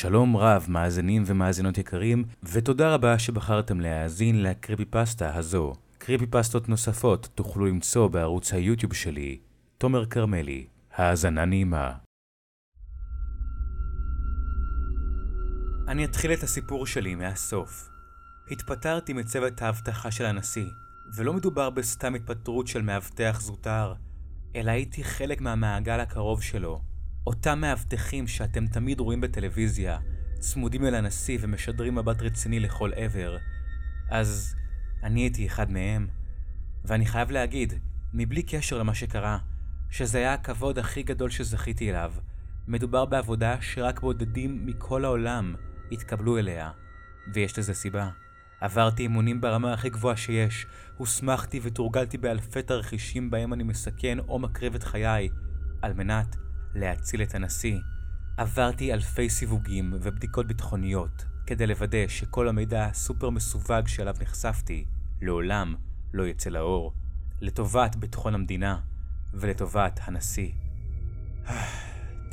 שלום רב, מאזינים ומאזינות יקרים, ותודה רבה שבחרתם להאזין לקריפי פסטה הזו. קריפי פסטות נוספות תוכלו למצוא בערוץ היוטיוב שלי, תומר כרמלי. האזנה נעימה. אני אתחיל את הסיפור שלי מהסוף. התפטרתי מצוות האבטחה של הנשיא, ולא מדובר בסתם התפטרות של מאבטח זוטר, אלא הייתי חלק מהמעגל הקרוב שלו. אותם מאבטחים שאתם תמיד רואים בטלוויזיה, צמודים אל הנשיא ומשדרים מבט רציני לכל עבר. אז אני הייתי אחד מהם. ואני חייב להגיד, מבלי קשר למה שקרה, שזה היה הכבוד הכי גדול שזכיתי אליו. מדובר בעבודה שרק בודדים מכל העולם התקבלו אליה, ויש לזה סיבה. עברתי אימונים ברמה הכי גבוהה שיש, הוסמכתי ותורגלתי באלפי תרחישים בהם אני מסכן או מקריב את חיי, על מנת להציל את הנשיא. עברתי אלפי סיווגים ובדיקות ביטחוניות, כדי לוודא שכל המידע הסופר מסווג שאליו נחשפתי, לעולם לא יצא לאור, לטובת ביטחון המדינה ולטובת הנשיא.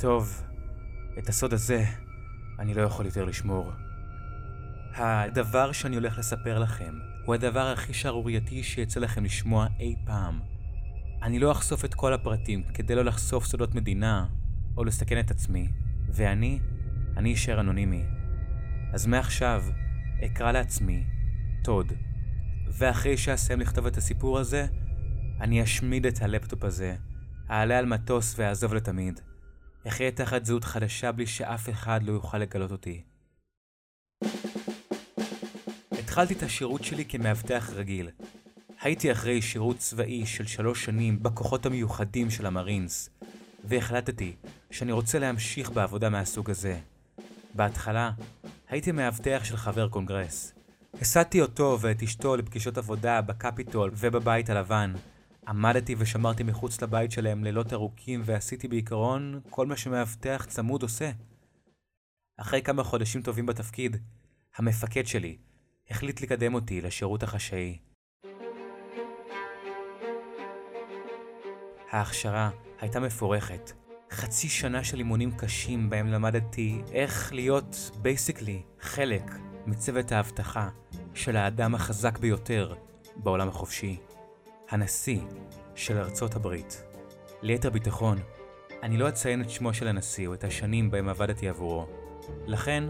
טוב, את הסוד הזה אני לא יכול יותר לשמור. הדבר שאני הולך לספר לכם הוא הדבר הכי שערורייתי שיצא לכם לשמוע אי פעם. אני לא אחשוף את כל הפרטים כדי לא לחשוף סודות מדינה או לסכן את עצמי, ואני, אני אשאר אנונימי. אז מעכשיו אקרא לעצמי טוד, ואחרי שאסיים לכתוב את הסיפור הזה, אני אשמיד את הלפטופ הזה, אעלה על מטוס ואעזוב לתמיד. אחיה תחת זהות חדשה בלי שאף אחד לא יוכל לגלות אותי. התחלתי את השירות שלי כמאבטח רגיל. הייתי אחרי שירות צבאי של שלוש שנים בכוחות המיוחדים של המרינס, והחלטתי שאני רוצה להמשיך בעבודה מהסוג הזה. בהתחלה, הייתי מאבטח של חבר קונגרס. הסעתי אותו ואת אשתו לפגישות עבודה בקפיטול ובבית הלבן. עמדתי ושמרתי מחוץ לבית שלהם לילות ארוכים ועשיתי בעיקרון כל מה שמאבטח צמוד עושה. אחרי כמה חודשים טובים בתפקיד, המפקד שלי החליט לקדם אותי לשירות החשאי. ההכשרה הייתה מפורכת. חצי שנה של אימונים קשים בהם למדתי איך להיות בייסיקלי חלק מצוות האבטחה של האדם החזק ביותר בעולם החופשי, הנשיא של ארצות הברית. ליתר ביטחון, אני לא אציין את שמו של הנשיא או את השנים בהם עבדתי עבורו, לכן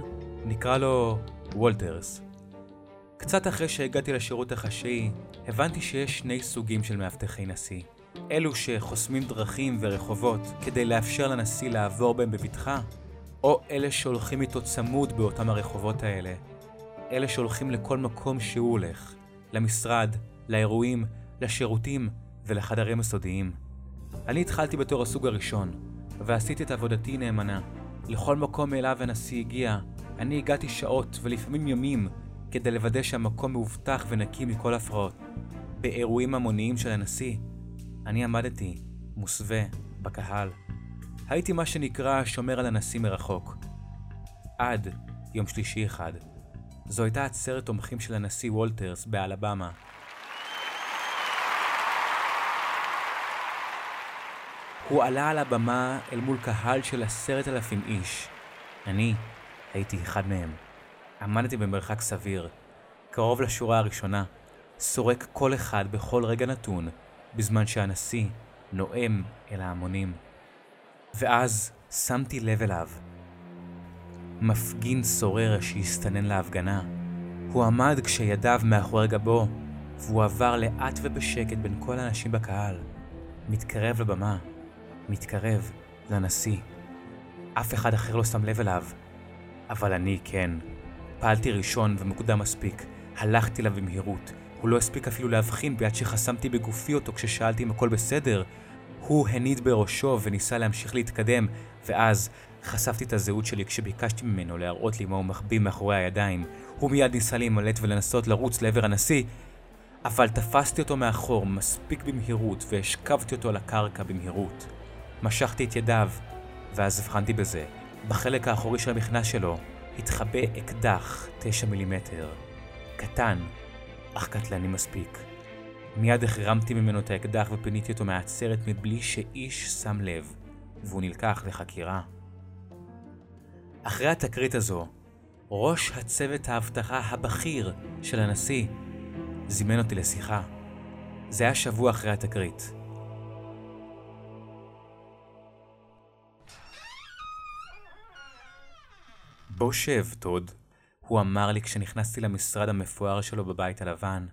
נקרא לו וולטרס. קצת אחרי שהגעתי לשירות החשאי, הבנתי שיש שני סוגים של מאבטחי נשיא. אלו שחוסמים דרכים ורחובות כדי לאפשר לנשיא לעבור בהם בבטחה, או אלה שהולכים איתו צמוד באותם הרחובות האלה. אלה שהולכים לכל מקום שהוא הולך, למשרד, לאירועים, לשירותים ולחדרים הסודיים. אני התחלתי בתור הסוג הראשון, ועשיתי את עבודתי נאמנה. לכל מקום אליו הנשיא הגיע, אני הגעתי שעות ולפעמים ימים כדי לוודא שהמקום מאובטח ונקי מכל הפרעות. באירועים המוניים של הנשיא, אני עמדתי, מוסווה, בקהל. הייתי מה שנקרא שומר על הנשיא מרחוק. עד יום שלישי אחד. זו הייתה עצרת תומכים של הנשיא וולטרס באלבמה. הוא עלה על הבמה אל מול קהל של עשרת אלפים איש. אני הייתי אחד מהם. עמדתי במרחק סביר, קרוב לשורה הראשונה, סורק כל אחד בכל רגע נתון, בזמן שהנשיא נואם אל ההמונים. ואז שמתי לב אליו. מפגין סורר שהסתנן להפגנה. הוא עמד כשידיו מאחורי גבו, והוא עבר לאט ובשקט בין כל האנשים בקהל. מתקרב לבמה, מתקרב לנשיא. אף אחד אחר לא שם לב אליו, אבל אני כן. פעלתי ראשון ומוקדם מספיק, הלכתי אליו במהירות. הוא לא הספיק אפילו להבחין ביד שחסמתי בגופי אותו כששאלתי אם הכל בסדר. הוא הניד בראשו וניסה להמשיך להתקדם, ואז חשפתי את הזהות שלי כשביקשתי ממנו להראות לי מה הוא מחביא מאחורי הידיים. הוא מיד ניסה להימלט ולנסות לרוץ לעבר הנשיא, אבל תפסתי אותו מאחור מספיק במהירות והשכבתי אותו על הקרקע במהירות. משכתי את ידיו, ואז הבחנתי בזה. בחלק האחורי של המכנס שלו התחבא אקדח תשע מילימטר. קטן, אך קטלני מספיק. מיד החרמתי ממנו את האקדח ופיניתי אותו מהעצרת מבלי שאיש שם לב, והוא נלקח לחקירה. אחרי התקרית הזו, ראש הצוות האבטחה הבכיר של הנשיא זימן אותי לשיחה. זה היה שבוע אחרי התקרית. בוא שב, טוד, הוא אמר לי כשנכנסתי למשרד המפואר שלו בבית הלבן.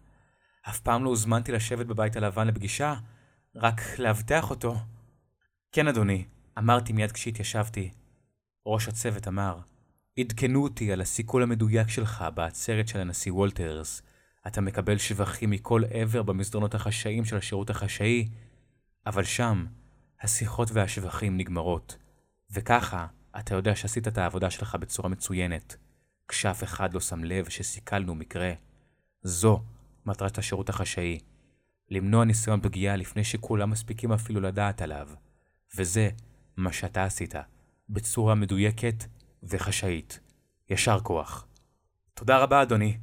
אף פעם לא הוזמנתי לשבת בבית הלבן לפגישה, רק לאבטח אותו. כן, אדוני, אמרתי מיד כשהתיישבתי. ראש הצוות אמר, עדכנו אותי על הסיכול המדויק שלך בעצרת של הנשיא וולטרס. אתה מקבל שבחים מכל עבר במסדרונות החשאיים של השירות החשאי, אבל שם השיחות והשבחים נגמרות. וככה, אתה יודע שעשית את העבודה שלך בצורה מצוינת, כשאף אחד לא שם לב שסיכלנו מקרה. זו מטרת השירות החשאי, למנוע ניסיון פגיעה לפני שכולם מספיקים אפילו לדעת עליו. וזה מה שאתה עשית, בצורה מדויקת וחשאית. ישר כוח. תודה רבה, אדוני.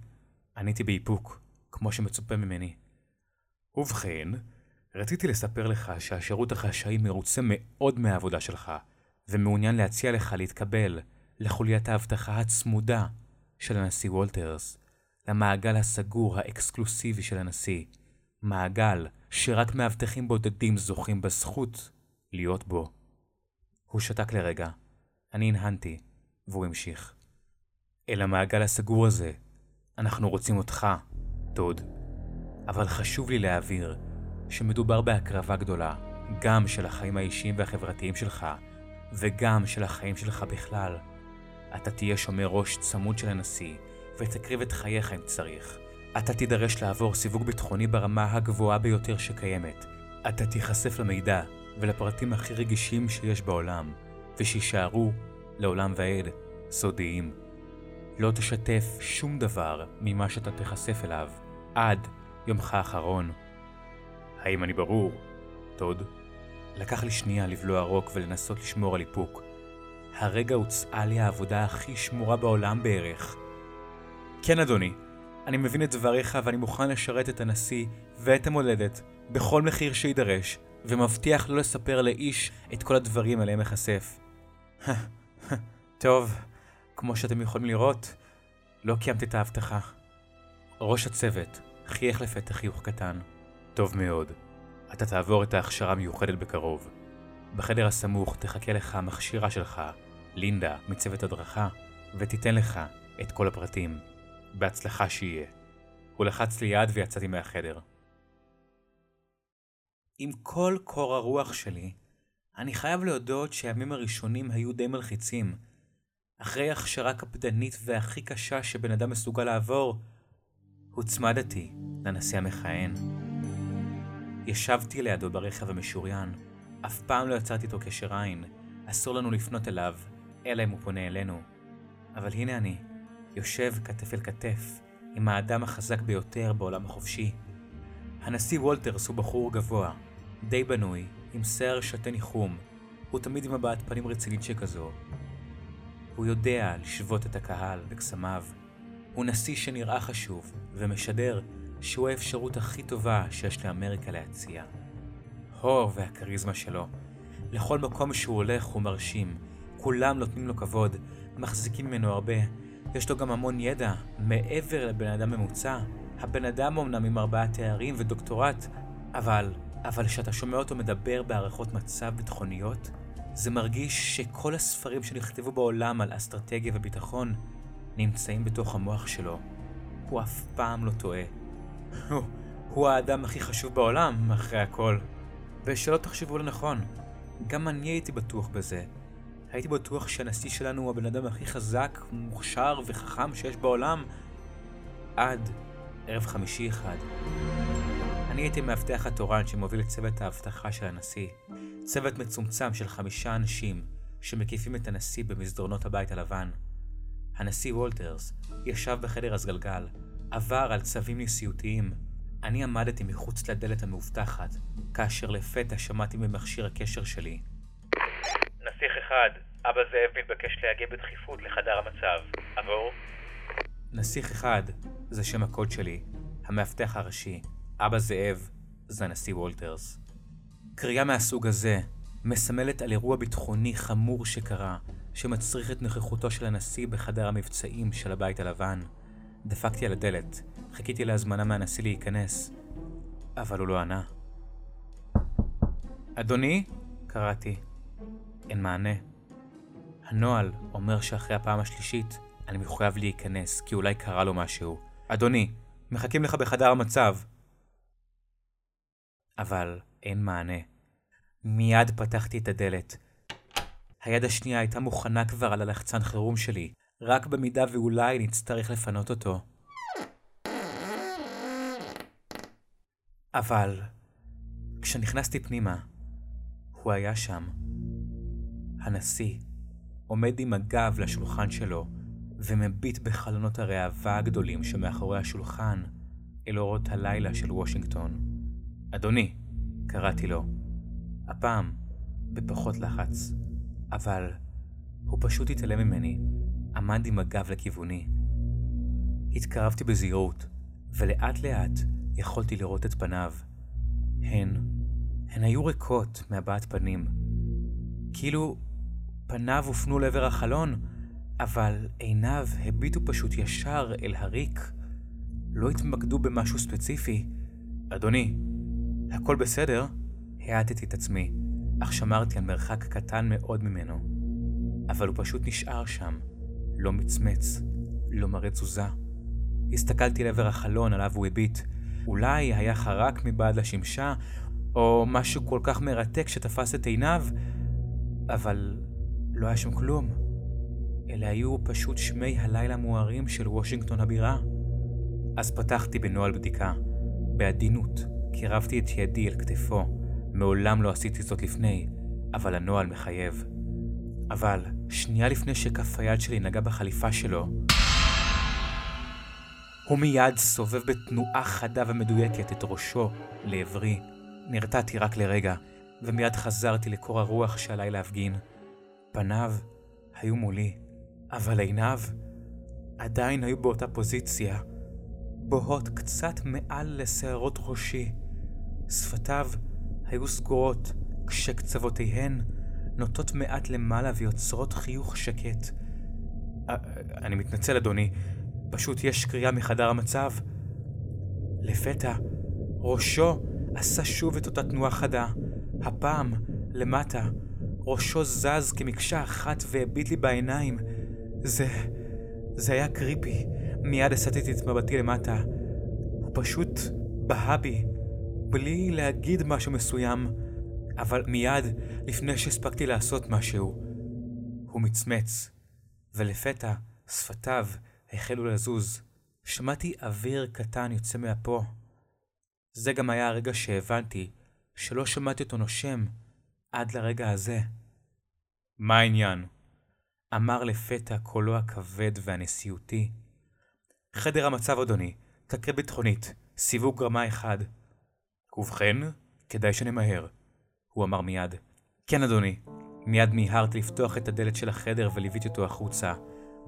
עניתי באיפוק, כמו שמצופה ממני. ובכן, רציתי לספר לך שהשירות החשאי מרוצה מאוד מהעבודה שלך, ומעוניין להציע לך להתקבל לחוליית האבטחה הצמודה של הנשיא וולטרס, למעגל הסגור האקסקלוסיבי של הנשיא, מעגל שרק מאבטחים בודדים זוכים בזכות להיות בו. הוא שתק לרגע, אני הנהנתי, והוא המשיך. אל המעגל הסגור הזה, אנחנו רוצים אותך, דוד. אבל חשוב לי להבהיר שמדובר בהקרבה גדולה, גם של החיים האישיים והחברתיים שלך, וגם של החיים שלך בכלל. אתה תהיה שומר ראש צמוד של הנשיא, ותקריב את חייך אם צריך. אתה תידרש לעבור סיווג ביטחוני ברמה הגבוהה ביותר שקיימת. אתה תיחשף למידע ולפרטים הכי רגישים שיש בעולם, ושיישארו לעולם ועד סודיים. לא תשתף שום דבר ממה שאתה תיחשף אליו עד יומך האחרון. האם אני ברור? טוד? לקח לי שנייה לבלוע רוק ולנסות לשמור על איפוק. הרגע הוצעה לי העבודה הכי שמורה בעולם בערך. כן, אדוני, אני מבין את דבריך ואני מוכן לשרת את הנשיא ואת המולדת בכל מחיר שיידרש, ומבטיח לא לספר לאיש את כל הדברים עליהם אחשף. טוב, כמו שאתם יכולים לראות, לא קיימתי את ההבטחה. ראש הצוות חייך לפתח חיוך קטן. טוב מאוד. אתה תעבור את ההכשרה המיוחדת בקרוב. בחדר הסמוך תחכה לך המכשירה שלך, לינדה, מצוות הדרכה, ותיתן לך את כל הפרטים. בהצלחה שיהיה. הוא לחץ לי יד ויצאתי מהחדר. עם כל קור הרוח שלי, אני חייב להודות שהימים הראשונים היו די מלחיצים. אחרי הכשרה קפדנית והכי קשה שבן אדם מסוגל לעבור, הוצמדתי לנשיא המכהן. ישבתי לידו ברכב המשוריין, אף פעם לא יצרתי איתו קשר עין, אסור לנו לפנות אליו, אלא אם הוא פונה אלינו. אבל הנה אני, יושב כתף אל כתף, עם האדם החזק ביותר בעולם החופשי. הנשיא וולטרס הוא בחור גבוה, די בנוי, עם שיער שתה ניחום, הוא תמיד עם הבעת פנים רצינית שכזו. הוא יודע לשבות את הקהל בקסמיו. הוא נשיא שנראה חשוב, ומשדר שהוא האפשרות הכי טובה שיש לאמריקה להציע. הור והכריזמה שלו. לכל מקום שהוא הולך הוא מרשים, כולם נותנים לו כבוד, מחזיקים ממנו הרבה. יש לו גם המון ידע, מעבר לבן אדם ממוצע. הבן אדם אמנם עם ארבעה תארים ודוקטורט, אבל, אבל כשאתה שומע אותו מדבר בהערכות מצב ביטחוניות, זה מרגיש שכל הספרים שנכתבו בעולם על אסטרטגיה וביטחון נמצאים בתוך המוח שלו. הוא אף פעם לא טועה. הוא, הוא האדם הכי חשוב בעולם, אחרי הכל. ושלא תחשבו לנכון, גם אני הייתי בטוח בזה. הייתי בטוח שהנשיא שלנו הוא הבן אדם הכי חזק, מוכשר וחכם שיש בעולם, עד ערב חמישי אחד. אני הייתי מאבטח התורן שמוביל את צוות האבטחה של הנשיא. צוות מצומצם של חמישה אנשים שמקיפים את הנשיא במסדרונות הבית הלבן. הנשיא וולטרס ישב בחדר הסגלגל, עבר על צווים נשיאותיים. אני עמדתי מחוץ לדלת המאובטחת, כאשר לפתע שמעתי ממכשיר הקשר שלי. נסיך אחד, אבא זאב מתבקש להגיע בדחיפות לחדר המצב. עבור? נסיך אחד זה שם הקוד שלי, המאבטח הראשי. אבא זאב זה הנשיא וולטרס. קריאה מהסוג הזה מסמלת על אירוע ביטחוני חמור שקרה, שמצריך את נוכחותו של הנשיא בחדר המבצעים של הבית הלבן. דפקתי על הדלת, חיכיתי להזמנה מהנשיא להיכנס, אבל הוא לא ענה. אדוני? קראתי. אין מענה. הנוהל אומר שאחרי הפעם השלישית אני מחויב להיכנס, כי אולי קרה לו משהו. אדוני, מחכים לך בחדר המצב. אבל אין מענה. מיד פתחתי את הדלת. היד השנייה הייתה מוכנה כבר על הלחצן חירום שלי, רק במידה ואולי נצטרך לפנות אותו. אבל כשנכנסתי פנימה, הוא היה שם. הנשיא עומד עם הגב לשולחן שלו, ומביט בחלונות הראווה הגדולים שמאחורי השולחן אל אורות הלילה של וושינגטון. אדוני, קראתי לו, הפעם בפחות לחץ, אבל הוא פשוט התעלם ממני, עמד עם הגב לכיווני. התקרבתי בזהירות, ולאט לאט יכולתי לראות את פניו. הן, הן היו ריקות מהבעת פנים. כאילו פניו הופנו לעבר החלון, אבל עיניו הביטו פשוט ישר אל הריק. לא התמקדו במשהו ספציפי. אדוני, הכל בסדר? האטתי את עצמי, אך שמרתי על מרחק קטן מאוד ממנו. אבל הוא פשוט נשאר שם, לא מצמץ, לא מראה תזוזה. הסתכלתי לעבר החלון עליו הוא הביט. אולי היה חרק מבעד לשמשה, או משהו כל כך מרתק שתפס את עיניו, אבל לא היה שם כלום. אלה היו פשוט שמי הלילה המוארים של וושינגטון הבירה. אז פתחתי בנוהל בדיקה. בעדינות קירבתי את ידי אל כתפו. מעולם לא עשיתי זאת לפני, אבל הנוהל מחייב. אבל שנייה לפני שכף היד שלי נגע בחליפה שלו, הוא מיד סובב בתנועה חדה ומדויקת את ראשו לעברי. נרתעתי רק לרגע, ומיד חזרתי לקור הרוח שעליי להפגין. פניו היו מולי, אבל עיניו עדיין היו באותה פוזיציה, בוהות קצת מעל לשערות ראשי. שפתיו היו סגורות, כשקצוותיהן נוטות מעט למעלה ויוצרות חיוך שקט. אני מתנצל, אדוני, פשוט יש קריאה מחדר המצב. לפתע, ראשו עשה שוב את אותה תנועה חדה. הפעם, למטה, ראשו זז כמקשה אחת והביט לי בעיניים. זה... זה היה קריפי. מיד הסטתי את מבטי למטה. הוא פשוט בהה בי, בלי להגיד משהו מסוים, אבל מיד, לפני שהספקתי לעשות משהו, הוא מצמץ, ולפתע שפתיו החלו לזוז. שמעתי אוויר קטן יוצא מאפו. זה גם היה הרגע שהבנתי שלא שמעתי אותו נושם עד לרגע הזה. מה העניין? אמר לפתע קולו הכבד והנשיאותי. חדר המצב, אדוני, תקרית ביטחונית, סיווג רמה אחד. ובכן, כדאי שנמהר, הוא אמר מיד. כן, אדוני. מיד מיהרתי לפתוח את הדלת של החדר וליוויתי אותו החוצה.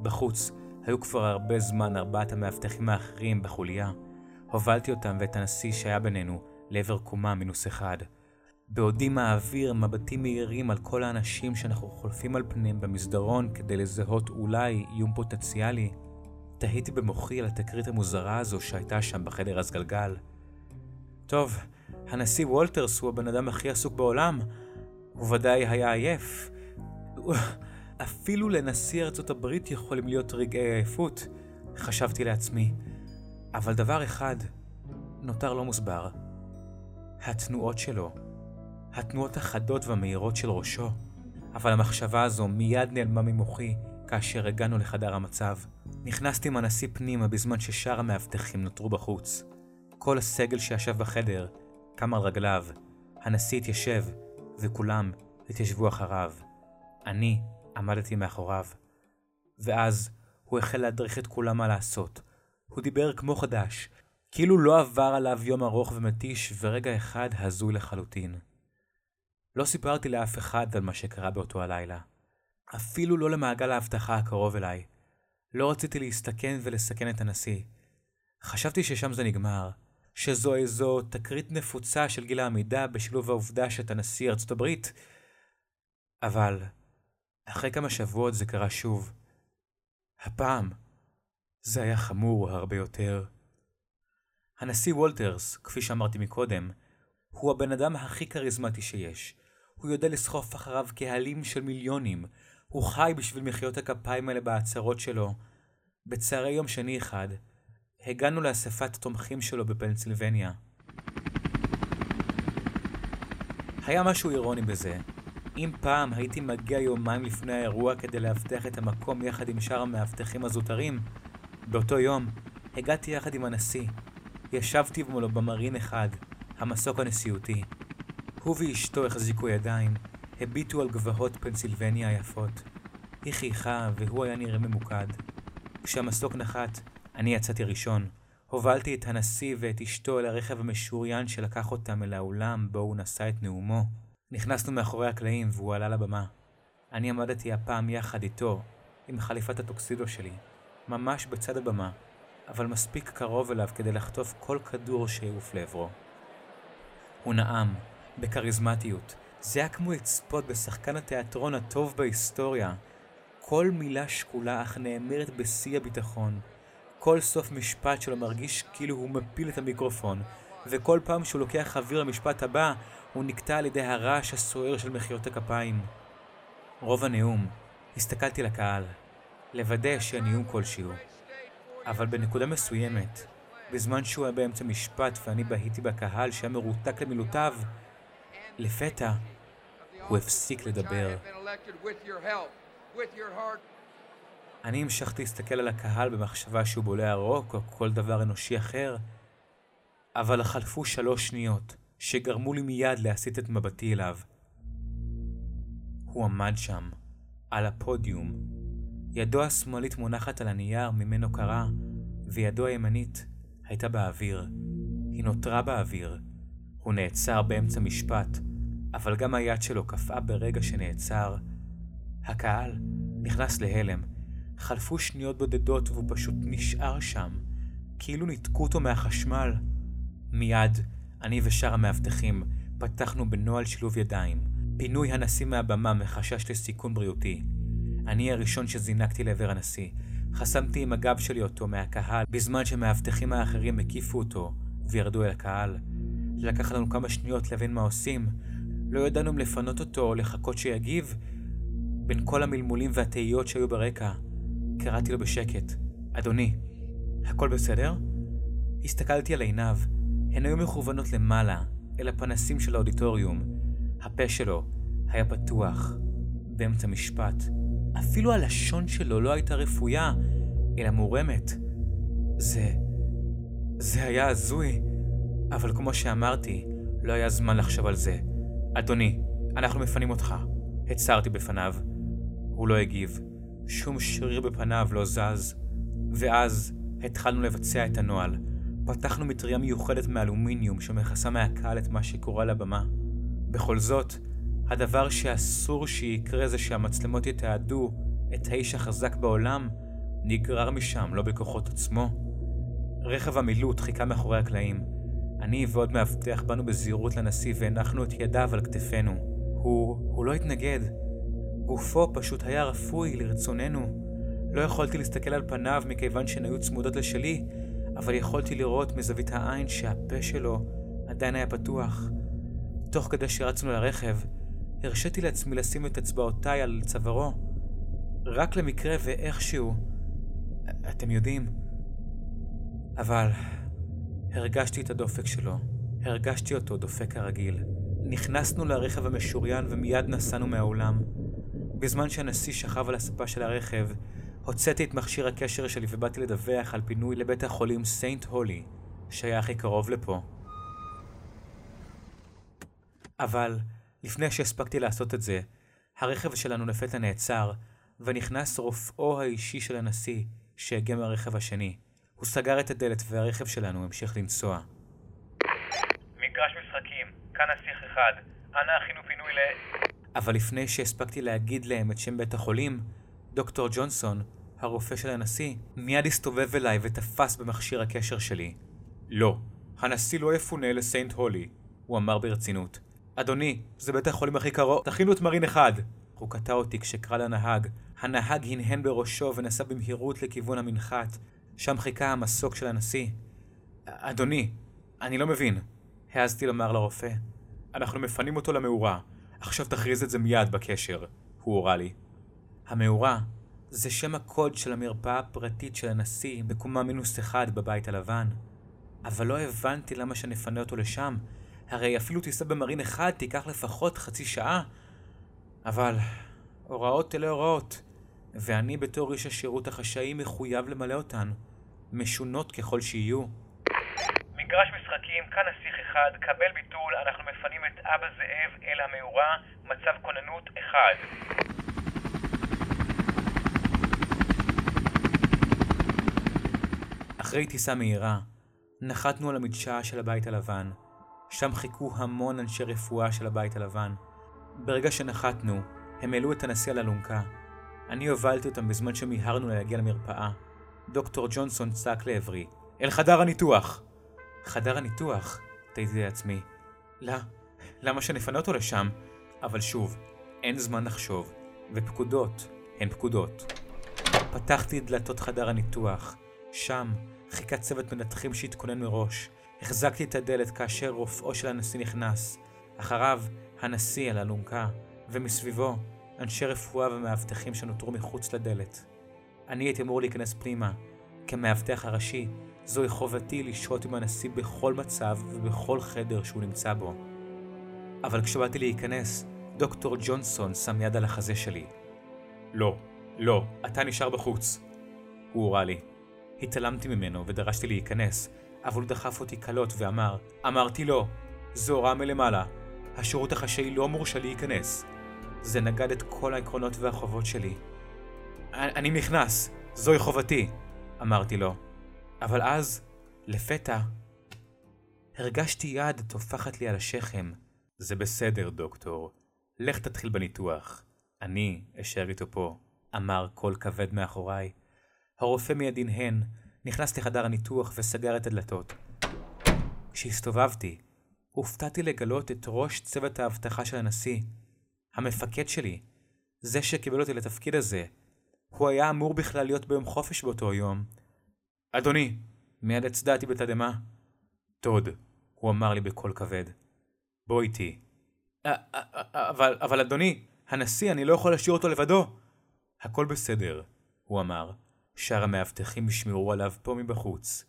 בחוץ היו כבר הרבה זמן ארבעת המאבטחים האחרים בחוליה. הובלתי אותם ואת הנשיא שהיה בינינו לעבר קומה מינוס אחד. בעודי מעביר מבטים מהירים על כל האנשים שאנחנו חולפים על פניהם במסדרון כדי לזהות אולי איום פוטנציאלי, תהיתי במוחי על התקרית המוזרה הזו שהייתה שם בחדר הסגלגל. טוב, הנשיא וולטרס הוא הבן אדם הכי עסוק בעולם. הוא ודאי היה עייף. אפילו לנשיא ארצות הברית יכולים להיות רגעי עייפות, חשבתי לעצמי. אבל דבר אחד נותר לא מוסבר. התנועות שלו. התנועות החדות והמהירות של ראשו. אבל המחשבה הזו מיד נעלמה ממוחי כאשר הגענו לחדר המצב. נכנסתי עם הנשיא פנימה בזמן ששאר המאבטחים נותרו בחוץ. כל הסגל שישב בחדר קם על רגליו, הנשיא התיישב, וכולם התיישבו אחריו. אני עמדתי מאחוריו. ואז הוא החל להדריך את כולם מה לעשות. הוא דיבר כמו חדש, כאילו לא עבר עליו יום ארוך ומתיש ורגע אחד הזוי לחלוטין. לא סיפרתי לאף אחד על מה שקרה באותו הלילה. אפילו לא למעגל האבטחה הקרוב אליי. לא רציתי להסתכן ולסכן את הנשיא. חשבתי ששם זה נגמר, שזו איזו תקרית נפוצה של גיל העמידה בשילוב העובדה שאתה נשיא ארצות הברית. אבל אחרי כמה שבועות זה קרה שוב. הפעם זה היה חמור הרבה יותר. הנשיא וולטרס, כפי שאמרתי מקודם, הוא הבן אדם הכי כריזמטי שיש. הוא יודע לסחוף אחריו קהלים של מיליונים. הוא חי בשביל מחיאות הכפיים האלה בהצהרות שלו. בצהרי יום שני אחד, הגענו לאספת התומכים שלו בפנסילבניה. היה משהו אירוני בזה. אם פעם הייתי מגיע יומיים לפני האירוע כדי לאבטח את המקום יחד עם שאר המאבטחים הזוטרים, באותו יום הגעתי יחד עם הנשיא. ישבתי מולו במרין אחד, המסוק הנשיאותי. הוא ואשתו החזיקו ידיים, הביטו על גבעות פנסילבניה היפות. היא חייכה והוא היה נראה ממוקד. כשהמסוק נחת, אני יצאתי ראשון. הובלתי את הנשיא ואת אשתו אל הרכב המשוריין שלקח אותם אל האולם בו הוא נשא את נאומו. נכנסנו מאחורי הקלעים והוא עלה לבמה. אני עמדתי הפעם יחד איתו, עם חליפת הטוקסידו שלי, ממש בצד הבמה, אבל מספיק קרוב אליו כדי לחטוף כל כדור שיעוף לעברו. הוא נאם, בכריזמטיות. זה היה כמו לצפות בשחקן התיאטרון הטוב בהיסטוריה. כל מילה שקולה אך נאמרת בשיא הביטחון. כל סוף משפט שלו מרגיש כאילו הוא מפיל את המיקרופון, וכל פעם שהוא לוקח אוויר למשפט הבא, הוא נקטע על ידי הרעש הסוער של מחיאות הכפיים. רוב הנאום, הסתכלתי לקהל, לוודא שהנאום כלשהו. אבל בנקודה מסוימת, בזמן שהוא היה באמצע משפט ואני בהיתי בקהל שהיה מרותק למילותיו, לפתע הוא הפסיק לדבר. אני המשכתי להסתכל על הקהל במחשבה שהוא בולע רוק או כל דבר אנושי אחר, אבל חלפו שלוש שניות שגרמו לי מיד להסיט את מבטי אליו. הוא עמד שם, על הפודיום. ידו השמאלית מונחת על הנייר ממנו קרה, וידו הימנית הייתה באוויר. היא נותרה באוויר. הוא נעצר באמצע משפט, אבל גם היד שלו קפאה ברגע שנעצר. הקהל נכנס להלם. חלפו שניות בודדות והוא פשוט נשאר שם, כאילו ניתקו אותו מהחשמל. מיד, אני ושאר המאבטחים פתחנו בנוהל שילוב ידיים, פינוי הנשיא מהבמה מחשש לסיכון בריאותי. אני הראשון שזינקתי לעבר הנשיא, חסמתי עם הגב שלי אותו מהקהל, בזמן שמאבטחים האחרים הקיפו אותו וירדו אל הקהל. לקח לנו כמה שניות להבין מה עושים. לא ידענו אם לפנות אותו או לחכות שיגיב. בין כל המלמולים והתהיות שהיו ברקע, קראתי לו בשקט, אדוני, הכל בסדר? הסתכלתי על עיניו, הן היו מכוונות למעלה, אל הפנסים של האודיטוריום. הפה שלו היה פתוח, באמצע משפט. אפילו הלשון שלו לא הייתה רפויה, אלא מורמת. זה... זה היה הזוי. אבל כמו שאמרתי, לא היה זמן לחשוב על זה. אדוני, אנחנו מפנים אותך. הצהרתי בפניו. הוא לא הגיב. שום שריר בפניו לא זז. ואז התחלנו לבצע את הנוהל. פתחנו מטריה מיוחדת מאלומיניום שמכסה מהקהל את מה שקורה על הבמה. בכל זאת, הדבר שאסור שיקרה זה שהמצלמות יתעדו את האיש החזק בעולם נגרר משם, לא בכוחות עצמו. רכב המילוט חיכה מאחורי הקלעים. אני ועוד מאבטח באנו בזהירות לנשיא והנחנו את ידיו על כתפינו. הוא... הוא לא התנגד. גופו פשוט היה רפוי לרצוננו. לא יכולתי להסתכל על פניו מכיוון שהן היו צמודות לשלי, אבל יכולתי לראות מזווית העין שהפה שלו עדיין היה פתוח. תוך כדי שרצנו לרכב, הרשיתי לעצמי לשים את אצבעותיי על צווארו, רק למקרה ואיכשהו, אתם יודעים, אבל הרגשתי את הדופק שלו, הרגשתי אותו דופק כרגיל. נכנסנו לרכב המשוריין ומיד נסענו מהאולם. בזמן שהנשיא שכב על הספה של הרכב, הוצאתי את מכשיר הקשר שלי ובאתי לדווח על פינוי לבית החולים סיינט הולי, שהיה הכי קרוב לפה. אבל לפני שהספקתי לעשות את זה, הרכב שלנו לפתע נעצר, ונכנס רופאו האישי של הנשיא, שהגיע מהרכב השני. הוא סגר את הדלת והרכב שלנו המשיך לנסוע. מגרש משחקים, כאן נסיך אחד, אנא הכינו פינוי ל... אבל לפני שהספקתי להגיד להם את שם בית החולים, דוקטור ג'ונסון, הרופא של הנשיא, מיד הסתובב אליי ותפס במכשיר הקשר שלי. לא, הנשיא לא יפונה לסיינט הולי, הוא אמר ברצינות. אדוני, זה בית החולים הכי קרוב, תכינו את מרין אחד. הוא קטע אותי כשקרא לנהג. הנהג הנהן בראשו ונסע במהירות לכיוון המנחת. שם חיכה המסוק של הנשיא. אדוני, אני לא מבין. העזתי לומר לרופא. אנחנו מפנים אותו למאורה. עכשיו תכריז את זה מיד בקשר, הוא הורה לי. המאורה זה שם הקוד של המרפאה הפרטית של הנשיא בקומה מינוס אחד בבית הלבן. אבל לא הבנתי למה שנפנה אותו לשם. הרי אפילו טיסה במרין אחד תיקח לפחות חצי שעה. אבל הוראות אלה הוראות, ואני בתור איש השירות החשאי מחויב למלא אותן, משונות ככל שיהיו. מגרש משחקים, כאן נסיך אחד, קבל ביטול, אנחנו מפנים את אבא זאב אל המאורה, מצב כוננות אחד. אחרי טיסה מהירה, נחתנו על המדשאה של הבית הלבן. שם חיכו המון אנשי רפואה של הבית הלבן. ברגע שנחתנו, הם העלו את הנשיא על אלונקה. אני הובלתי אותם בזמן שמיהרנו להגיע למרפאה. דוקטור ג'ונסון צעק לעברי, אל חדר הניתוח! חדר הניתוח? תהיתי לעצמי. לא, למה שנפנה אותו לשם? אבל שוב, אין זמן לחשוב, ופקודות הן פקודות. פתחתי דלתות חדר הניתוח. שם חיכה צוות מנתחים שהתכונן מראש. החזקתי את הדלת כאשר רופאו של הנשיא נכנס. אחריו, הנשיא על אלונקה, ומסביבו, אנשי רפואה ומאבטחים שנותרו מחוץ לדלת. אני הייתי אמור להיכנס פנימה. כמאבטח הראשי, זוהי חובתי לשהות עם הנשיא בכל מצב ובכל חדר שהוא נמצא בו. אבל כשבאתי להיכנס, דוקטור ג'ונסון שם יד על החזה שלי. לא, לא, אתה נשאר בחוץ. הוא הורה לי. התעלמתי ממנו ודרשתי להיכנס, אבל הוא דחף אותי קלות ואמר, אמרתי לו, זו הוראה מלמעלה, השירות החשאי לא מורשה להיכנס. זה נגד את כל העקרונות והחובות שלי. אני נכנס, זוהי חובתי, אמרתי לו. אבל אז, לפתע, הרגשתי יד טופחת לי על השכם. זה בסדר, דוקטור. לך תתחיל בניתוח. אני אשאר איתו פה, אמר קול כבד מאחוריי. הרופא מיד הנהן, נכנס לחדר הניתוח וסגר את הדלתות. כשהסתובבתי, הופתעתי לגלות את ראש צוות האבטחה של הנשיא, המפקד שלי, זה שקיבל אותי לתפקיד הזה. הוא היה אמור בכלל להיות ביום חופש באותו יום. אדוני, מיד הצדעתי בתדהמה. טוד, הוא אמר לי בקול כבד. בוא איתי. אבל, אבל אדוני, הנשיא, אני לא יכול להשאיר אותו לבדו. הכל בסדר, הוא אמר. שאר המאבטחים ישמרו עליו פה מבחוץ.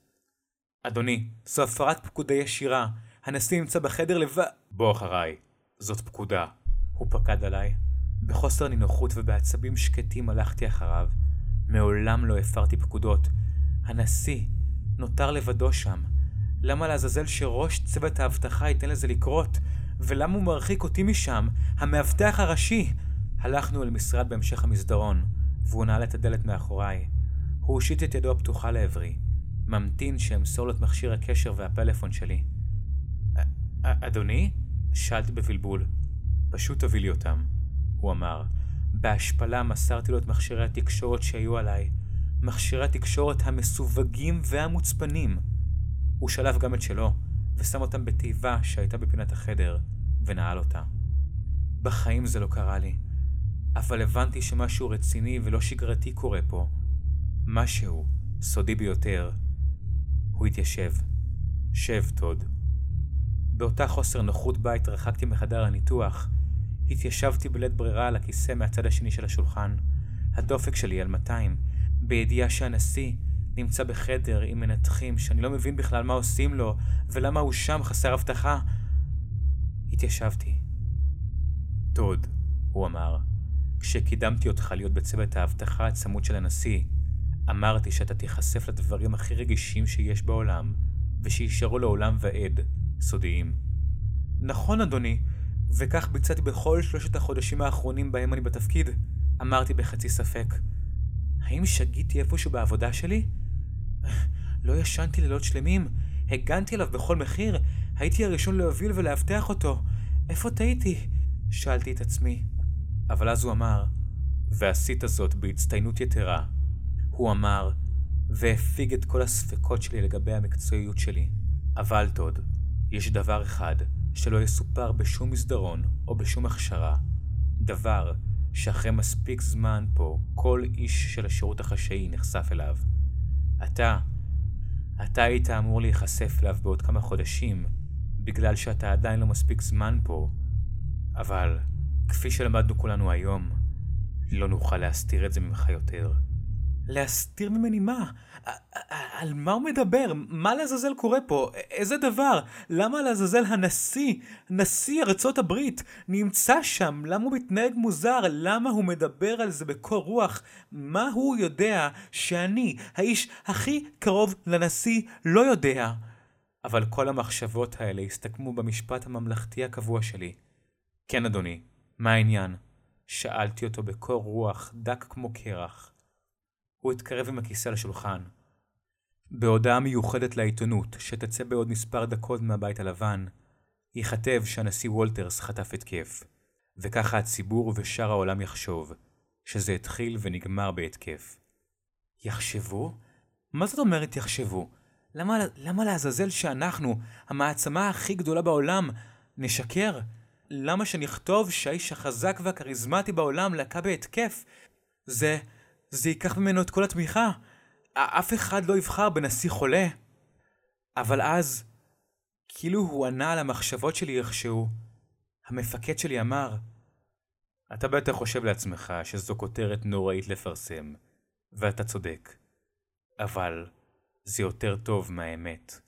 אדוני, זו הפרת פקודה ישירה. הנשיא נמצא בחדר לבד... בוא אחריי, זאת פקודה. הוא פקד עליי. בחוסר נינוחות ובעצבים שקטים הלכתי אחריו. מעולם לא הפרתי פקודות. הנשיא נותר לבדו שם. למה לעזאזל שראש צוות האבטחה ייתן לזה לקרות? ולמה הוא מרחיק אותי משם? המאבטח הראשי! הלכנו אל משרד בהמשך המסדרון, והוא נעל את הדלת מאחוריי. הוא הושיט את ידו הפתוחה לעברי, ממתין שאמסור לו את מכשיר הקשר והפלאפון שלי. אדוני? שאלתי בבלבול. פשוט תביא לי אותם, הוא אמר. בהשפלה מסרתי לו את מכשירי התקשורת שהיו עליי, מכשירי התקשורת המסווגים והמוצפנים. הוא שלף גם את שלו, ושם אותם בתיבה שהייתה בפינת החדר, ונעל אותה. בחיים זה לא קרה לי, אבל הבנתי שמשהו רציני ולא שגרתי קורה פה. משהו סודי ביותר. הוא התיישב. שב, טוד. באותה חוסר נוחות בה התרחקתי מחדר הניתוח, התיישבתי בלית ברירה על הכיסא מהצד השני של השולחן. הדופק שלי על 200, בידיעה שהנשיא נמצא בחדר עם מנתחים שאני לא מבין בכלל מה עושים לו, ולמה הוא שם חסר הבטחה. התיישבתי. טוד, הוא אמר, כשקידמתי אותך להיות בצוות האבטחה הצמוד של הנשיא, אמרתי שאתה תיחשף לדברים הכי רגישים שיש בעולם, ושישארו לעולם ועד, סודיים. נכון, אדוני, וכך ביצעתי בכל שלושת החודשים האחרונים בהם אני בתפקיד. אמרתי בחצי ספק. האם שגיתי איפשהו בעבודה שלי? לא ישנתי לילות שלמים, הגנתי עליו בכל מחיר, הייתי הראשון להוביל ולאבטח אותו. איפה טעיתי? שאלתי את עצמי. אבל אז הוא אמר, ועשית זאת בהצטיינות יתרה. הוא אמר, והפיג את כל הספקות שלי לגבי המקצועיות שלי. אבל טוד, יש דבר אחד שלא יסופר בשום מסדרון או בשום הכשרה. דבר שאחרי מספיק זמן פה, כל איש של השירות החשאי נחשף אליו. אתה, אתה היית אמור להיחשף אליו בעוד כמה חודשים, בגלל שאתה עדיין לא מספיק זמן פה, אבל כפי שלמדנו כולנו היום, לא נוכל להסתיר את זה ממך יותר. להסתיר ממני מה? על מה הוא מדבר? מה לעזאזל קורה פה? איזה דבר? למה לעזאזל הנשיא, נשיא ארצות הברית, נמצא שם? למה הוא מתנהג מוזר? למה הוא מדבר על זה בקור רוח? מה הוא יודע שאני, האיש הכי קרוב לנשיא, לא יודע? אבל כל המחשבות האלה הסתכמו במשפט הממלכתי הקבוע שלי. כן, אדוני, מה העניין? שאלתי אותו בקור רוח דק כמו קרח. הוא התקרב עם הכיסא לשולחן. בהודעה מיוחדת לעיתונות, שתצא בעוד מספר דקות מהבית הלבן, ייכתב שהנשיא וולטרס חטף התקף, וככה הציבור ושאר העולם יחשוב, שזה התחיל ונגמר בהתקף. יחשבו? מה זאת אומרת יחשבו? למה, למה לעזאזל שאנחנו, המעצמה הכי גדולה בעולם, נשקר? למה שנכתוב שהאיש החזק והכריזמטי בעולם לקה בהתקף? זה... זה ייקח ממנו את כל התמיכה. אף אחד לא יבחר בנשיא חולה. אבל אז, כאילו הוא ענה על המחשבות שלי איכשהו, המפקד שלי אמר, אתה בטח חושב לעצמך שזו כותרת נוראית לפרסם, ואתה צודק. אבל זה יותר טוב מהאמת,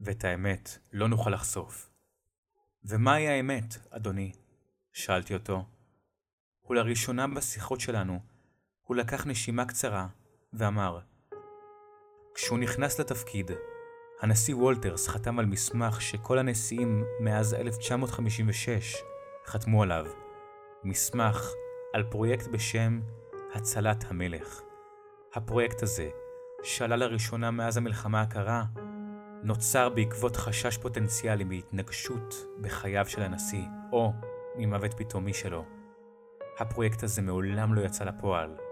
ואת האמת לא נוכל לחשוף. ומהי האמת, אדוני? שאלתי אותו. ולראשונה בשיחות שלנו, הוא לקח נשימה קצרה ואמר, כשהוא נכנס לתפקיד, הנשיא וולטרס חתם על מסמך שכל הנשיאים מאז 1956 חתמו עליו, מסמך על פרויקט בשם הצלת המלך. הפרויקט הזה, שעלה לראשונה מאז המלחמה הקרה, נוצר בעקבות חשש פוטנציאלי מהתנגשות בחייו של הנשיא, או ממוות פתאומי שלו. הפרויקט הזה מעולם לא יצא לפועל,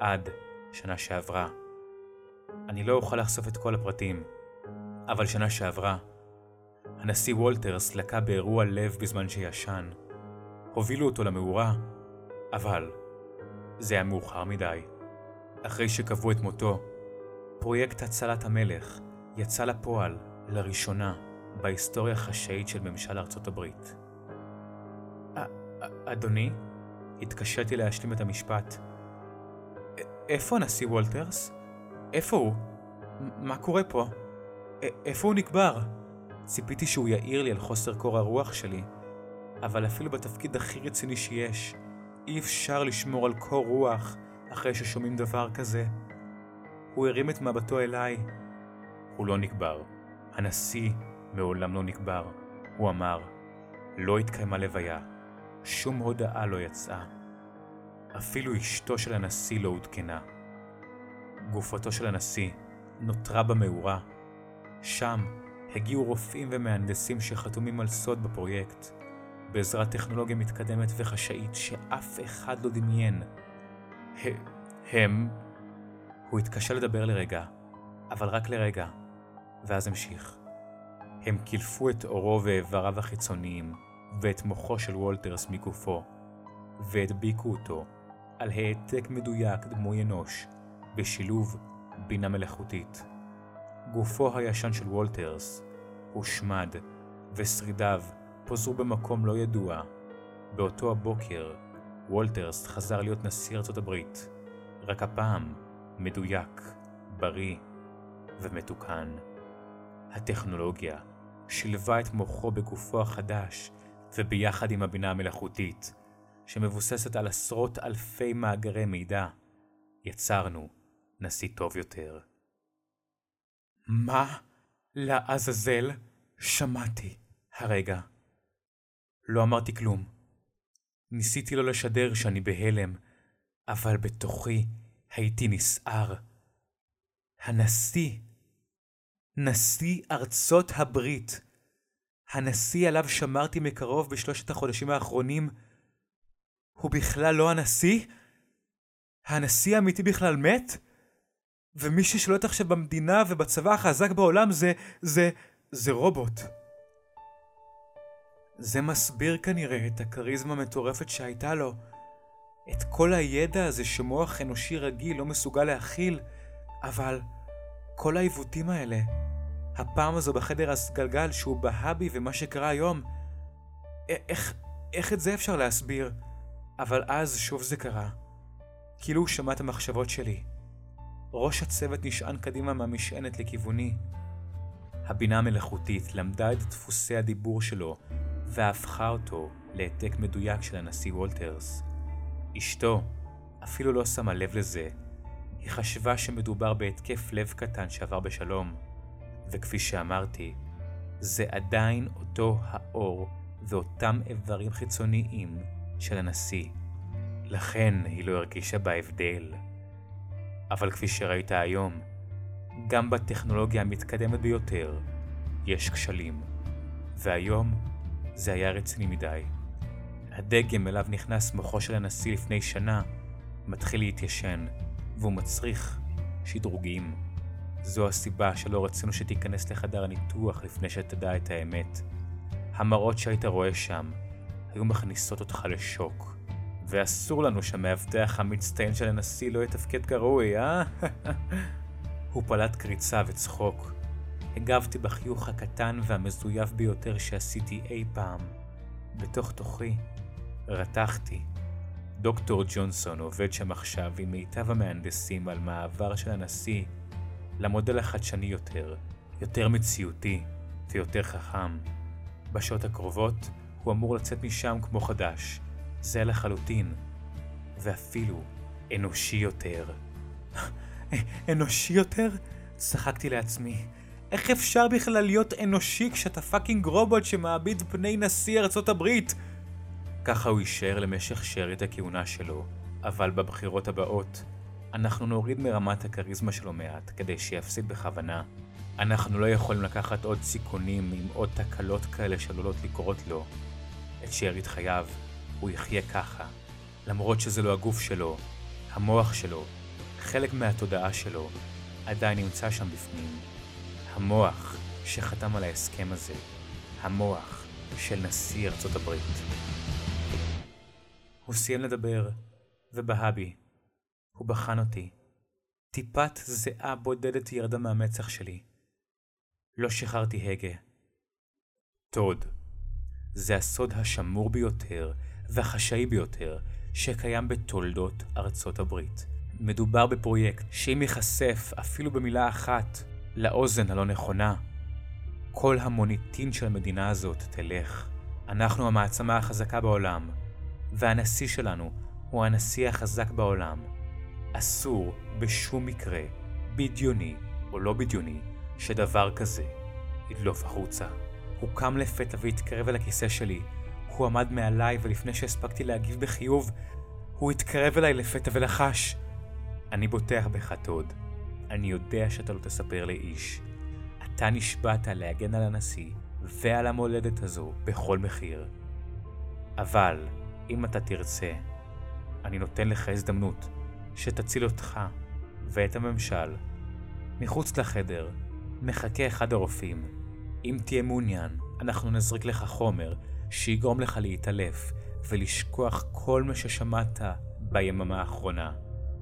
עד שנה שעברה. אני לא אוכל לחשוף את כל הפרטים, אבל שנה שעברה, הנשיא וולטרס לקה באירוע לב בזמן שישן. הובילו אותו למאורה, אבל זה היה מאוחר מדי. אחרי שקבעו את מותו, פרויקט הצלת המלך יצא לפועל לראשונה בהיסטוריה החשאית של ממשל ארצות הברית. אדוני? התקשיתי להשלים את המשפט. איפה הנשיא וולטרס? איפה הוא? מה קורה פה? איפה הוא נקבר? ציפיתי שהוא יעיר לי על חוסר קור הרוח שלי, אבל אפילו בתפקיד הכי רציני שיש, אי אפשר לשמור על קור רוח אחרי ששומעים דבר כזה. הוא הרים את מבטו אליי. הוא לא נקבר. הנשיא מעולם לא נקבר. הוא אמר, לא התקיימה לוויה. שום הודעה לא יצאה. אפילו אשתו של הנשיא לא עודכנה. גופתו של הנשיא נותרה במאורה. שם הגיעו רופאים ומהנדסים שחתומים על סוד בפרויקט, בעזרת טכנולוגיה מתקדמת וחשאית שאף אחד לא דמיין. הם... הוא התקשה לדבר לרגע, אבל רק לרגע, ואז המשיך. הם קילפו את עורו ואיבריו החיצוניים, ואת מוחו של וולטרס מגופו, והדביקו אותו על העתק מדויק דמוי אנוש, בשילוב בינה מלאכותית. גופו הישן של וולטרס הושמד, ושרידיו פוזרו במקום לא ידוע. באותו הבוקר, וולטרס חזר להיות נשיא ארצות הברית, רק הפעם מדויק, בריא ומתוקן. הטכנולוגיה שילבה את מוחו בגופו החדש, וביחד עם הבינה המלאכותית, שמבוססת על עשרות אלפי מאגרי מידע, יצרנו נשיא טוב יותר. מה לעזאזל שמעתי הרגע? לא אמרתי כלום. ניסיתי לא לשדר שאני בהלם, אבל בתוכי הייתי נסער. הנשיא, נשיא ארצות הברית, הנשיא עליו שמרתי מקרוב בשלושת החודשים האחרונים, הוא בכלל לא הנשיא? הנשיא האמיתי בכלל מת? ומי ששולט עכשיו במדינה ובצבא החזק בעולם זה, זה, זה רובוט. זה מסביר כנראה את הכריזמה המטורפת שהייתה לו, את כל הידע הזה שמוח אנושי רגיל לא מסוגל להכיל, אבל כל העיוותים האלה, הפעם הזו בחדר הסגלגל שהוא בהה בי ומה שקרה היום, איך, איך את זה אפשר להסביר? אבל אז שוב זה קרה. כאילו הוא שמע את המחשבות שלי. ראש הצוות נשען קדימה מהמשענת לכיווני. הבינה המלאכותית למדה את דפוסי הדיבור שלו והפכה אותו להעתק מדויק של הנשיא וולטרס. אשתו אפילו לא שמה לב לזה. היא חשבה שמדובר בהתקף לב קטן שעבר בשלום. וכפי שאמרתי, זה עדיין אותו האור ואותם איברים חיצוניים של הנשיא. לכן היא לא הרגישה בהבדל. אבל כפי שראית היום, גם בטכנולוגיה המתקדמת ביותר יש כשלים, והיום זה היה רציני מדי. הדגם אליו נכנס מוחו של הנשיא לפני שנה מתחיל להתיישן, והוא מצריך שדרוגים. זו הסיבה שלא רצינו שתיכנס לחדר הניתוח לפני שתדע את האמת. המראות שהיית רואה שם היו מכניסות אותך לשוק. ואסור לנו שהמאבטח המצטיין של הנשיא לא יתפקד כראוי, אה? הוא פלט קריצה וצחוק. הגבתי בחיוך הקטן והמזויף ביותר שעשיתי אי פעם. בתוך תוכי רתחתי. דוקטור ג'ונסון עובד שם עכשיו עם מיטב המהנדסים על מעבר של הנשיא למודל החדשני יותר, יותר מציאותי ויותר חכם. בשעות הקרובות הוא אמור לצאת משם כמו חדש, זה לחלוטין, ואפילו אנושי יותר. אנושי יותר? צחקתי לעצמי. איך אפשר בכלל להיות אנושי כשאתה fucking רובוט שמעמיד פני נשיא ארצות הברית? ככה הוא יישאר למשך שארית הכהונה שלו, אבל בבחירות הבאות, אנחנו נוריד מרמת הכריזמה שלו מעט, כדי שיפסיד בכוונה. אנחנו לא יכולים לקחת עוד סיכונים עם עוד תקלות כאלה שעלולות לקרות לו. את שארית חייו הוא יחיה ככה, למרות שזה לא הגוף שלו, המוח שלו, חלק מהתודעה שלו, עדיין נמצא שם בפנים. המוח שחתם על ההסכם הזה, המוח של נשיא ארצות הברית. הוא סיים לדבר, ובהה בי. הוא בחן אותי. טיפת זיעה בודדת ירדה מהמצח שלי. לא שחררתי הגה. טוד, זה הסוד השמור ביותר והחשאי ביותר שקיים בתולדות ארצות הברית. מדובר בפרויקט שאם ייחשף אפילו במילה אחת לאוזן הלא נכונה, כל המוניטין של המדינה הזאת תלך. אנחנו המעצמה החזקה בעולם, והנשיא שלנו הוא הנשיא החזק בעולם. אסור בשום מקרה, בדיוני או לא בדיוני, שדבר כזה ידלוף החוצה. הוא קם לפתע והתקרב אל הכיסא שלי. הוא עמד מעליי, ולפני שהספקתי להגיב בחיוב, הוא התקרב אליי לפתע ולחש. אני בוטח בך, טוד. אני יודע שאתה לא תספר לאיש. אתה נשבעת להגן על הנשיא ועל המולדת הזו בכל מחיר. אבל, אם אתה תרצה, אני נותן לך הזדמנות שתציל אותך ואת הממשל. מחוץ לחדר מחכה אחד הרופאים. אם תהיה מעוניין, אנחנו נזריק לך חומר שיגרום לך להתעלף ולשכוח כל מה ששמעת ביממה האחרונה.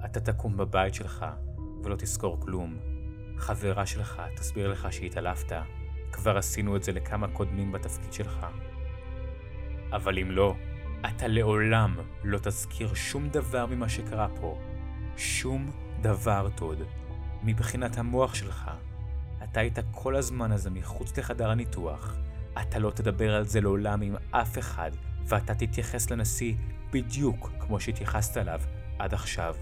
אתה תקום בבית שלך ולא תזכור כלום. חברה שלך תסביר לך שהתעלפת. כבר עשינו את זה לכמה קודמים בתפקיד שלך. אבל אם לא, אתה לעולם לא תזכיר שום דבר ממה שקרה פה. שום דבר, טוד. מבחינת המוח שלך, אתה היית כל הזמן הזה מחוץ לחדר הניתוח. אתה לא תדבר על זה לעולם עם אף אחד, ואתה תתייחס לנשיא בדיוק כמו שהתייחסת אליו עד עכשיו.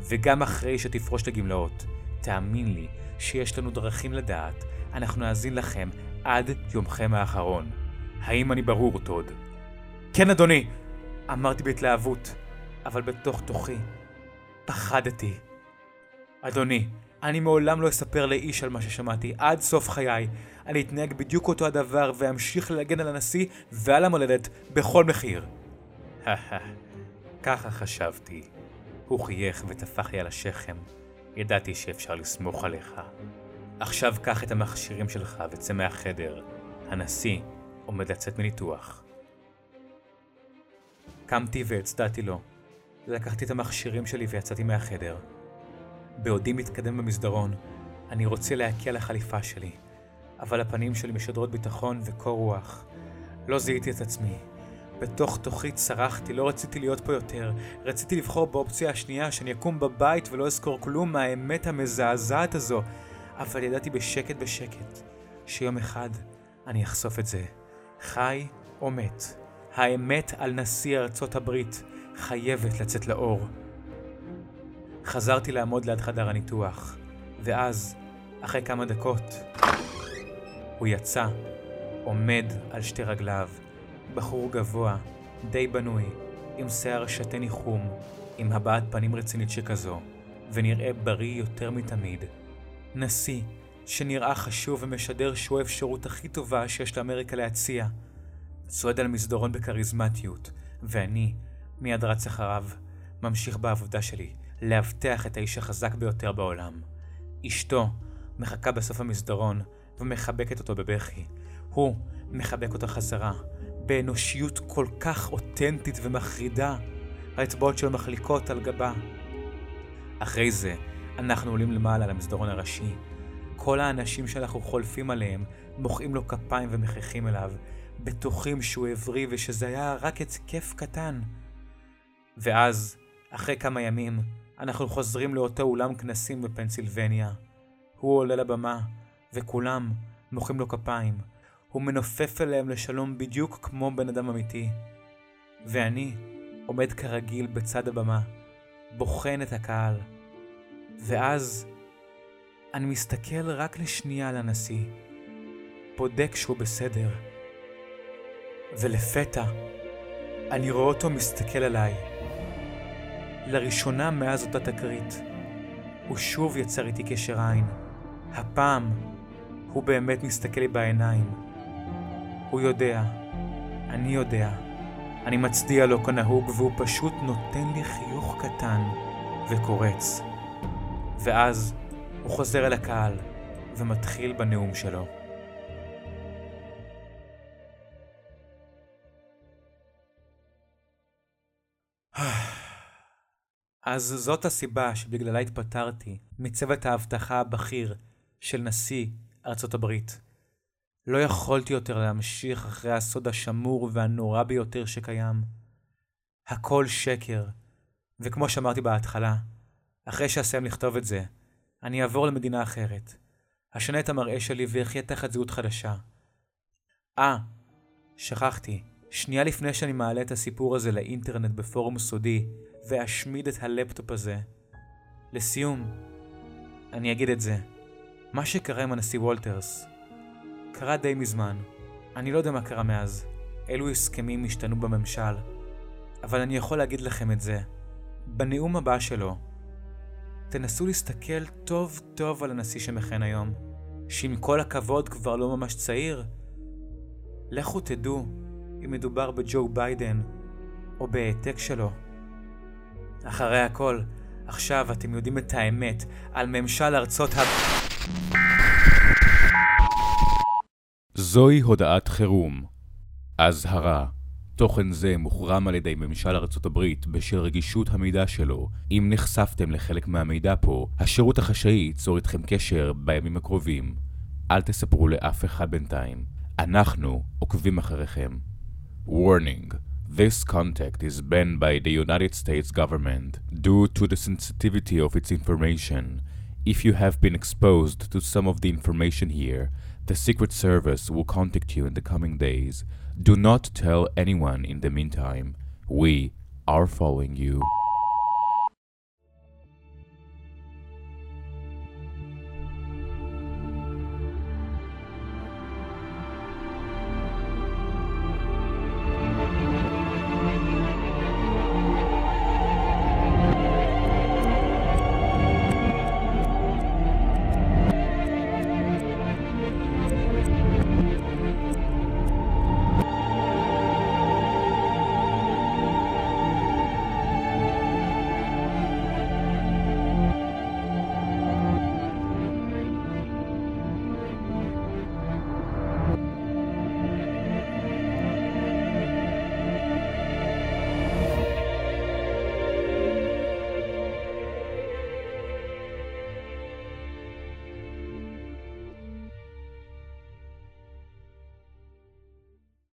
וגם אחרי שתפרוש לגמלאות, תאמין לי שיש לנו דרכים לדעת, אנחנו נאזין לכם עד יומכם האחרון. האם אני ברור, טוד? כן, אדוני! אמרתי בהתלהבות, אבל בתוך תוכי פחדתי. אדוני, אני מעולם לא אספר לאיש על מה ששמעתי עד סוף חיי. אני אתנהג בדיוק אותו הדבר ואמשיך להגן על הנשיא ועל המולדת בכל מחיר. ככה חשבתי. הוא חייך וטפח לי על השכם. ידעתי שאפשר לסמוך עליך. עכשיו קח את המכשירים שלך וצא מהחדר. הנשיא עומד לצאת מניתוח. קמתי והצדעתי לו. לקחתי את המכשירים שלי ויצאתי מהחדר. בעודי מתקדם במסדרון, אני רוצה להקיא על החליפה שלי, אבל הפנים שלי משדרות ביטחון וקור רוח. לא זיהיתי את עצמי. בתוך תוכי צרחתי, לא רציתי להיות פה יותר. רציתי לבחור באופציה השנייה, שאני אקום בבית ולא אזכור כלום מהאמת המזעזעת הזו. אבל ידעתי בשקט בשקט, שיום אחד אני אחשוף את זה. חי או מת. האמת על נשיא ארצות הברית חייבת לצאת לאור. חזרתי לעמוד ליד חדר הניתוח, ואז, אחרי כמה דקות, הוא יצא, עומד על שתי רגליו, בחור גבוה, די בנוי, עם שיער שתה ניחום, עם הבעת פנים רצינית שכזו, ונראה בריא יותר מתמיד. נשיא, שנראה חשוב ומשדר שהוא האפשרות הכי טובה שיש לאמריקה להציע. צועד על מסדרון בכריזמטיות, ואני מיד רץ אחריו, ממשיך בעבודה שלי, לאבטח את האיש החזק ביותר בעולם. אשתו מחכה בסוף המסדרון ומחבקת אותו בבכי. הוא מחבק אותה חזרה, באנושיות כל כך אותנטית ומחרידה. האצבעות שלו מחליקות על גבה. אחרי זה, אנחנו עולים למעלה למסדרון הראשי. כל האנשים שאנחנו חולפים עליהם מוחאים לו כפיים ומחייכים אליו, בטוחים שהוא הבריא ושזה היה רק התקף קטן. ואז, אחרי כמה ימים, אנחנו חוזרים לאותו אולם כנסים בפנסילבניה. הוא עולה לבמה, וכולם מוחאים לו כפיים. הוא מנופף אליהם לשלום בדיוק כמו בן אדם אמיתי. ואני עומד כרגיל בצד הבמה, בוחן את הקהל. ואז אני מסתכל רק לשנייה על הנשיא, בודק שהוא בסדר. ולפתע, אני רואה אותו מסתכל עליי. לראשונה מאז אותה תקרית, הוא שוב יצר איתי קשר עין. הפעם, הוא באמת מסתכל לי בעיניים. הוא יודע, אני יודע. אני מצדיע לו כנהוג והוא פשוט נותן לי חיוך קטן וקורץ. ואז הוא חוזר אל הקהל ומתחיל בנאום שלו. אז זאת הסיבה שבגללה התפטרתי מצוות האבטחה הבכיר של נשיא ארצות הברית. לא יכולתי יותר להמשיך אחרי הסוד השמור והנורא ביותר שקיים. הכל שקר, וכמו שאמרתי בהתחלה, אחרי שאסיים לכתוב את זה, אני אעבור למדינה אחרת. אשנה את המראה שלי ואחיה תחת זהות חדשה. אה, שכחתי, שנייה לפני שאני מעלה את הסיפור הזה לאינטרנט בפורום סודי, ואשמיד את הלפטופ הזה. לסיום, אני אגיד את זה. מה שקרה עם הנשיא וולטרס, קרה די מזמן. אני לא יודע מה קרה מאז. אילו הסכמים השתנו בממשל. אבל אני יכול להגיד לכם את זה. בנאום הבא שלו, תנסו להסתכל טוב טוב על הנשיא שמכהן היום, שעם כל הכבוד כבר לא ממש צעיר. לכו תדעו אם מדובר בג'ו ביידן או בהעתק שלו. אחרי הכל, עכשיו אתם יודעים את האמת על ממשל ארצות ה... זוהי הודעת חירום. אזהרה תוכן זה מוחרם על ידי ממשל ארצות הברית בשל רגישות המידע שלו. אם נחשפתם לחלק מהמידע פה, השירות החשאי ייצור איתכם קשר בימים הקרובים. אל תספרו לאף אחד בינתיים. אנחנו עוקבים אחריכם. Warning This contact is banned by the United States government due to the sensitivity of its information. If you have been exposed to some of the information here, the Secret Service will contact you in the coming days. Do not tell anyone in the meantime. We are following you.